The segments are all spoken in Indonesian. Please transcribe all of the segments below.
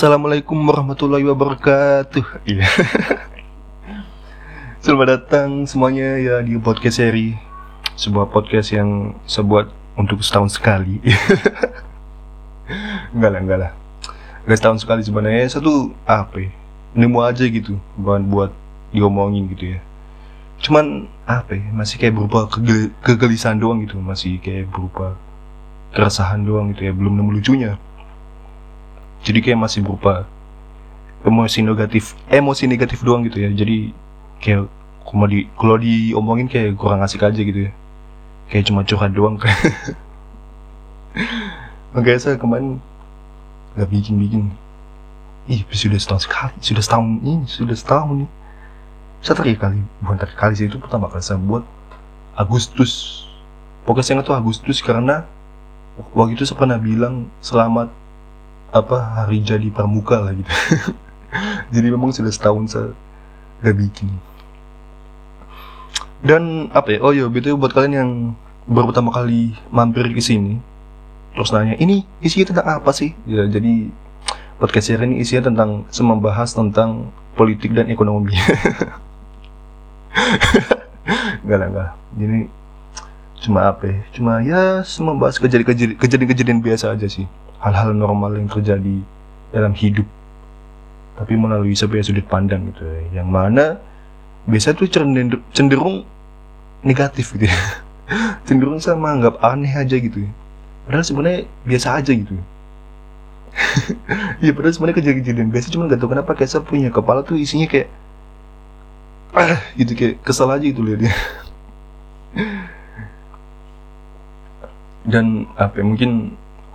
Assalamualaikum warahmatullahi wabarakatuh. Iya. Selamat datang semuanya ya di podcast seri sebuah podcast yang sebuat untuk setahun sekali. enggak lah, enggak lah. Enggak setahun sekali sebenarnya satu apa? Ya? Nemu aja gitu, bukan buat diomongin gitu ya. Cuman apa ya? Masih kayak berupa kegel kegelisahan doang gitu, masih kayak berupa keresahan doang gitu ya, belum nemu lucunya jadi kayak masih berupa emosi negatif emosi negatif doang gitu ya. Jadi kayak kalau di kalau diomongin kayak kurang asik aja gitu ya. Kayak cuma curhat doang. Kan makanya saya kemarin nggak bikin bikin ih sudah setahun sekali sudah setahun ini sudah setahun nih saya terakhir kali bukan terakhir kali sih itu pertama kali saya buat Agustus. Pokoknya saya tuh Agustus karena waktu itu saya pernah bilang selamat apa hari jadi pramuka lah gitu. Jadi memang sudah setahun saya gak bikin. Dan apa ya oh ya betul buat kalian yang baru pertama kali mampir ke sini terus nanya ini isinya tentang apa sih? Ya jadi podcast ini isinya tentang membahas tentang politik dan ekonomi. Enggak lah enggak jadi cuma apa ya cuma ya membahas kejadian-kejadian biasa aja sih hal-hal normal yang terjadi dalam hidup tapi melalui sebuah sudut pandang gitu ya. yang mana biasa tuh cenderung, negatif gitu ya cenderung sama anggap aneh aja gitu ya. padahal sebenarnya biasa aja gitu ya padahal sebenarnya kejadian-kejadian biasa cuma gak tau kenapa kayak saya punya kepala tuh isinya kayak ah gitu kayak kesal aja gitu liatnya dan apa ya, mungkin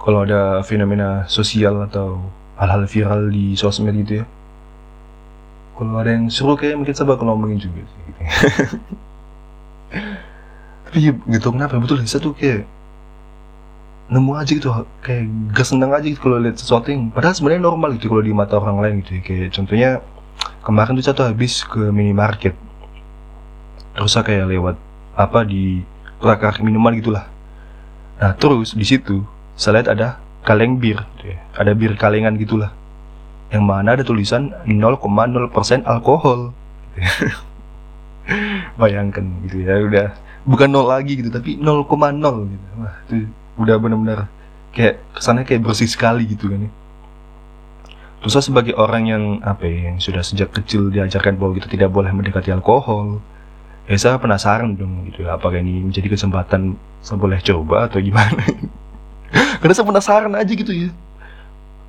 kalau ada fenomena sosial atau hal-hal viral di sosmed gitu ya kalau ada yang seru kayak mungkin saya bakal ngomongin juga sih gitu. tapi ya gak tau kenapa betul saya tuh kayak nemu aja gitu kayak gak seneng aja gitu kalau lihat sesuatu yang padahal sebenarnya normal gitu kalau di mata orang lain gitu ya. kayak contohnya kemarin tuh saya tuh habis ke minimarket terus saya kayak lewat apa di rak minuman gitulah nah terus di situ saya lihat ada kaleng bir. Gitu ya. ada bir kalengan gitulah. Yang mana ada tulisan 0,0% alkohol. Bayangkan gitu ya udah bukan nol lagi gitu tapi 0,0 gitu. Wah itu udah benar-benar kayak kesannya kayak bersih sekali gitu kan ya. Terus saya sebagai orang yang apa ya, yang sudah sejak kecil diajarkan bahwa kita tidak boleh mendekati alkohol, ya saya penasaran dong gitu apakah ini menjadi kesempatan saya boleh coba atau gimana karena saya penasaran aja gitu ya.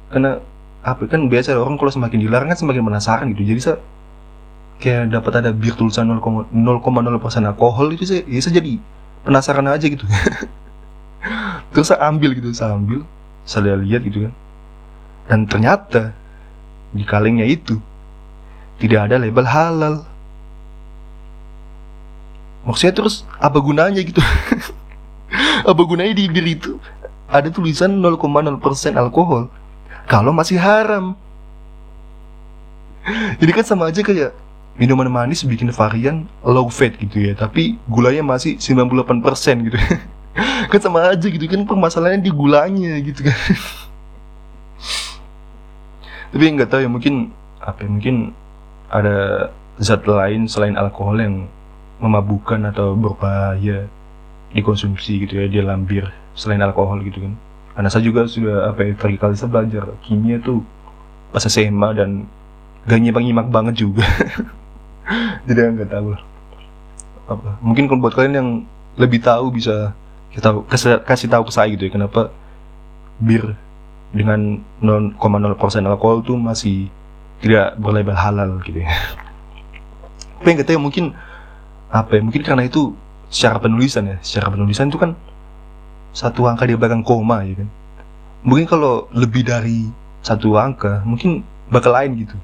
Karena apa kan biasa orang kalau semakin dilarang kan semakin penasaran gitu. Jadi saya kayak dapat ada bir tulisan 0,0 persen alkohol itu saya ya saya jadi penasaran aja gitu. Terus saya ambil gitu saya ambil saya lihat gitu kan. Dan ternyata di kalengnya itu tidak ada label halal. Maksudnya terus apa gunanya gitu? Apa gunanya di bir itu ada tulisan 0,0% alkohol kalau masih haram. Jadi kan sama aja kayak minuman manis bikin varian low fat gitu ya, tapi gulanya masih 98% gitu. kan sama aja gitu kan permasalahannya di gulanya gitu kan. tapi nggak tahu ya mungkin apa ya, mungkin ada zat lain selain alkohol yang memabukkan atau berbahaya dikonsumsi gitu ya di dalam bir selain alkohol gitu kan. Karena saya juga sudah apa ya kali kali saya belajar kimia tuh pas SMA dan gak nyimak nyimak banget juga. Jadi nggak tahu lah. Apa? Mungkin kalau buat kalian yang lebih tahu bisa kita kasih, kasih tahu ke saya gitu ya kenapa bir dengan 0,0% alkohol tuh masih tidak berlabel halal gitu ya. Tapi yang tahu mungkin apa ya mungkin karena itu secara penulisan ya secara penulisan itu kan satu angka di belakang koma ya kan? Mungkin kalau lebih dari satu angka mungkin bakal lain gitu.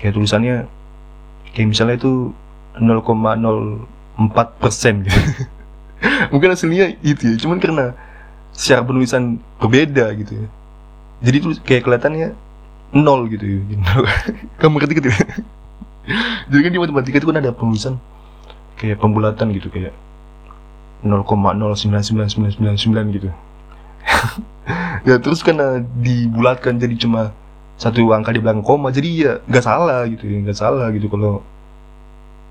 Kayak tulisannya kayak misalnya itu 0,04 persen gitu. Mungkin hasilnya itu ya cuman karena secara penulisan berbeda gitu ya. Jadi itu kayak kelihatannya nol gitu ya kamu ngerti gitu ya? Jadi kan di matematika itu kan ada penulisan kayak pembulatan gitu kayak 0,099999 gitu. Ya terus karena dibulatkan jadi cuma satu angka di belakang koma. Jadi ya nggak salah gitu ya nggak salah gitu kalau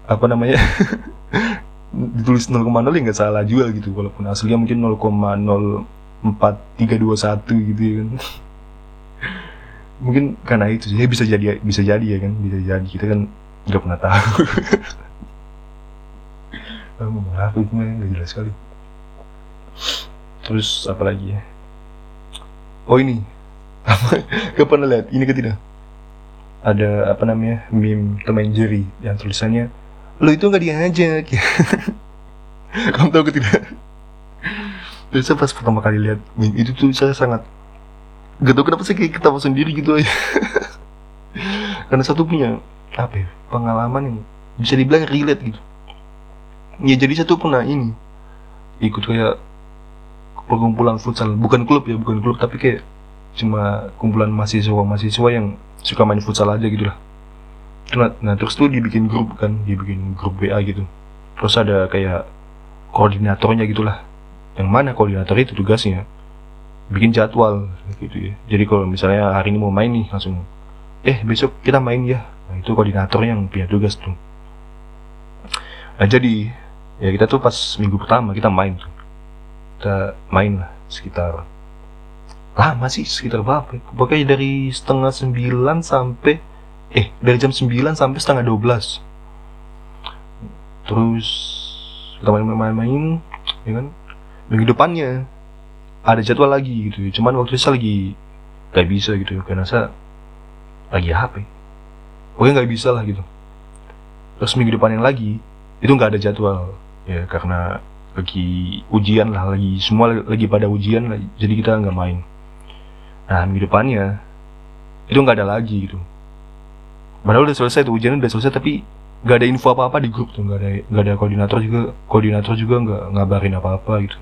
apa namanya ditulis 0,0 ya nggak salah juga gitu. Walaupun aslinya mungkin 0,04321 gitu ya kan. Mungkin karena itu sih ya bisa jadi bisa jadi ya kan bisa jadi. Kita kan nggak pernah tahu ah, ngomong apa itu mah nggak jelas sekali. Terus apa lagi ya? Oh ini. Apa? Gak pernah lihat? Ini ke tidak? Ada apa namanya meme Tom and Jerry yang tulisannya lo itu nggak diajak. Kamu tahu ke tidak? Terus saya pas pertama kali lihat meme itu tuh saya sangat gak tau kenapa sih kayak ketawa sendiri gitu aja. Karena satu punya apa ya pengalaman yang bisa dibilang relate gitu ya jadi satu pernah ini. Ikut kayak perkumpulan futsal. Bukan klub ya bukan klub tapi kayak cuma kumpulan mahasiswa mahasiswa yang suka main futsal aja gitu lah. Nah, nah terus tuh dibikin grup kan dibikin grup WA gitu. Terus ada kayak koordinatornya gitulah yang mana koordinator itu tugasnya? Bikin jadwal gitu ya. Jadi kalau misalnya hari ini mau main nih langsung eh besok kita main ya. Nah, itu koordinator yang punya tugas tuh. Nah jadi ya kita tuh pas minggu pertama kita main. Tuh kita main lah sekitar lama sih sekitar berapa ya? pokoknya dari setengah sembilan sampai eh dari jam sembilan sampai setengah dua belas. Terus kita main-main ya kan? Minggu depannya ada jadwal lagi gitu cuman waktu itu saya lagi gak bisa gitu karena saya lagi HP pokoknya nggak bisa lah gitu. Terus minggu depan yang lagi itu nggak ada jadwal ya karena lagi ujian lah lagi semua lagi pada ujian lah jadi kita nggak main nah minggu depannya itu nggak ada lagi gitu padahal udah selesai tuh ujian udah selesai tapi nggak ada info apa apa di grup tuh nggak ada nggak ada koordinator juga koordinator juga nggak ngabarin apa apa gitu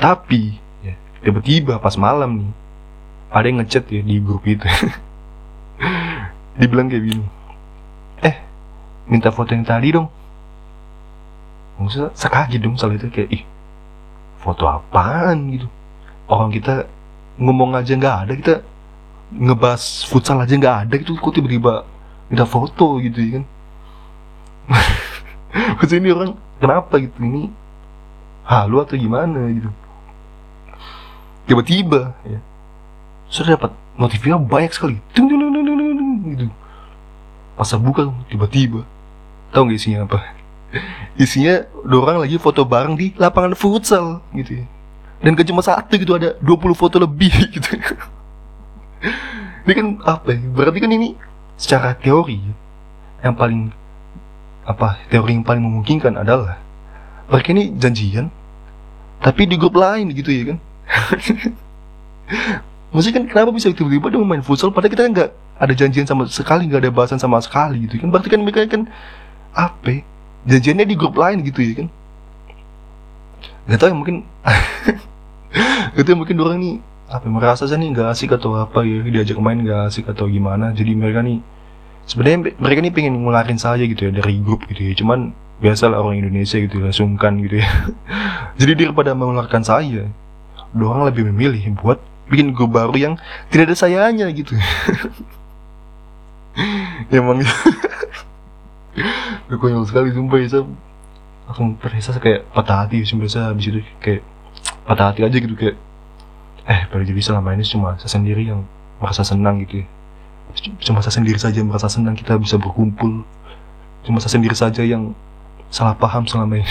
tapi ya, tiba-tiba pas malam nih ada yang ngechat ya di grup itu. Dibilang kayak gini. Eh, minta foto yang tadi dong. Maksudnya sekali dong salah itu kayak ih foto apaan? gitu. Orang kita ngomong aja nggak ada kita ngebahas futsal aja nggak ada gitu. Kok tiba-tiba minta foto gitu ya kan? Maksudnya ini orang kenapa gitu? Ini halu atau gimana? gitu. Tiba-tiba ya sudah dapat notifnya banyak sekali. Dung, dung, dung, dung, dung, gitu. Saya buka tiba-tiba. Tahu nggak isinya apa isinya orang lagi foto bareng di lapangan futsal gitu ya. Dan gak cuma satu gitu ada 20 foto lebih gitu. Ini kan apa ya? Berarti kan ini secara teori yang paling apa teori yang paling memungkinkan adalah mereka ini janjian tapi di grup lain gitu ya kan. Maksudnya kan kenapa bisa tiba-tiba dia main futsal padahal kita kan nggak ada janjian sama sekali nggak ada bahasan sama sekali gitu kan. Berarti kan mereka kan apa ya? Janjiannya di grup lain gitu ya kan? Nggak tahu ya mungkin itu ya, mungkin orang nih apa ya, merasa sih nih nggak asik atau apa ya diajak main nggak asik atau gimana. Jadi mereka nih sebenarnya mereka nih pengen ngelarin saja gitu ya dari grup gitu ya. Cuman biasalah orang Indonesia gitu ya sungkan gitu ya. Jadi daripada mengeluarkan saya orang lebih memilih buat bikin grup baru yang tidak ada sayanya gitu. Emang gue konyol sekali sumpah ya saya langsung terasa kayak patah hati sumpah saya habis itu kayak patah hati aja gitu kayak eh baru jadi selama ini cuma saya sendiri yang merasa senang gitu ya. Cuma saya sendiri saja yang merasa senang kita bisa berkumpul. Cuma saya sendiri saja yang salah paham selama ini.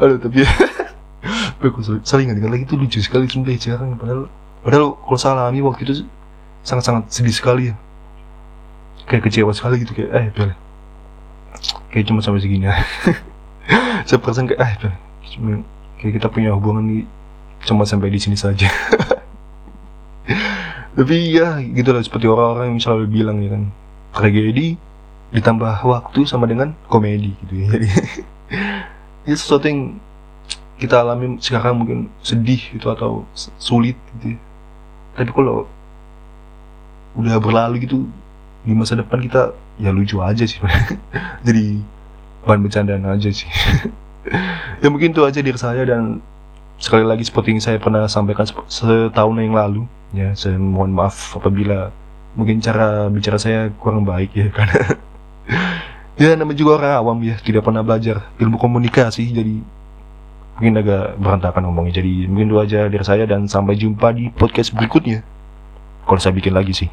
Aduh tapi Aku sering ingat lagi itu lucu sekali sumpah jarang padahal padahal kalau saya alami waktu itu sangat-sangat sedih sekali ya kayak kecewa sekali gitu kayak eh bel. Kayak cuma sampai segini saya perasaan kayak eh bel kayak kita punya hubungan nih cuma sampai di sini saja. Tapi ya gitu lah seperti orang-orang yang selalu bilang ya kan. Tragedi ditambah waktu sama dengan komedi gitu ya jadi ini sesuatu yang kita alami sekarang mungkin sedih gitu atau sulit gitu ya. tapi kalau udah berlalu gitu di masa depan kita ya lucu aja sih. Jadi bahan bercandaan aja sih. Ya mungkin itu aja dari saya dan sekali lagi seperti yang saya pernah sampaikan setahun yang lalu ya saya mohon maaf apabila mungkin cara bicara saya kurang baik ya karena ya namanya juga orang awam ya tidak pernah belajar ilmu komunikasi jadi mungkin agak berantakan ngomongnya. Jadi mungkin itu aja dari saya dan sampai jumpa di podcast berikutnya. Kalau saya bikin lagi sih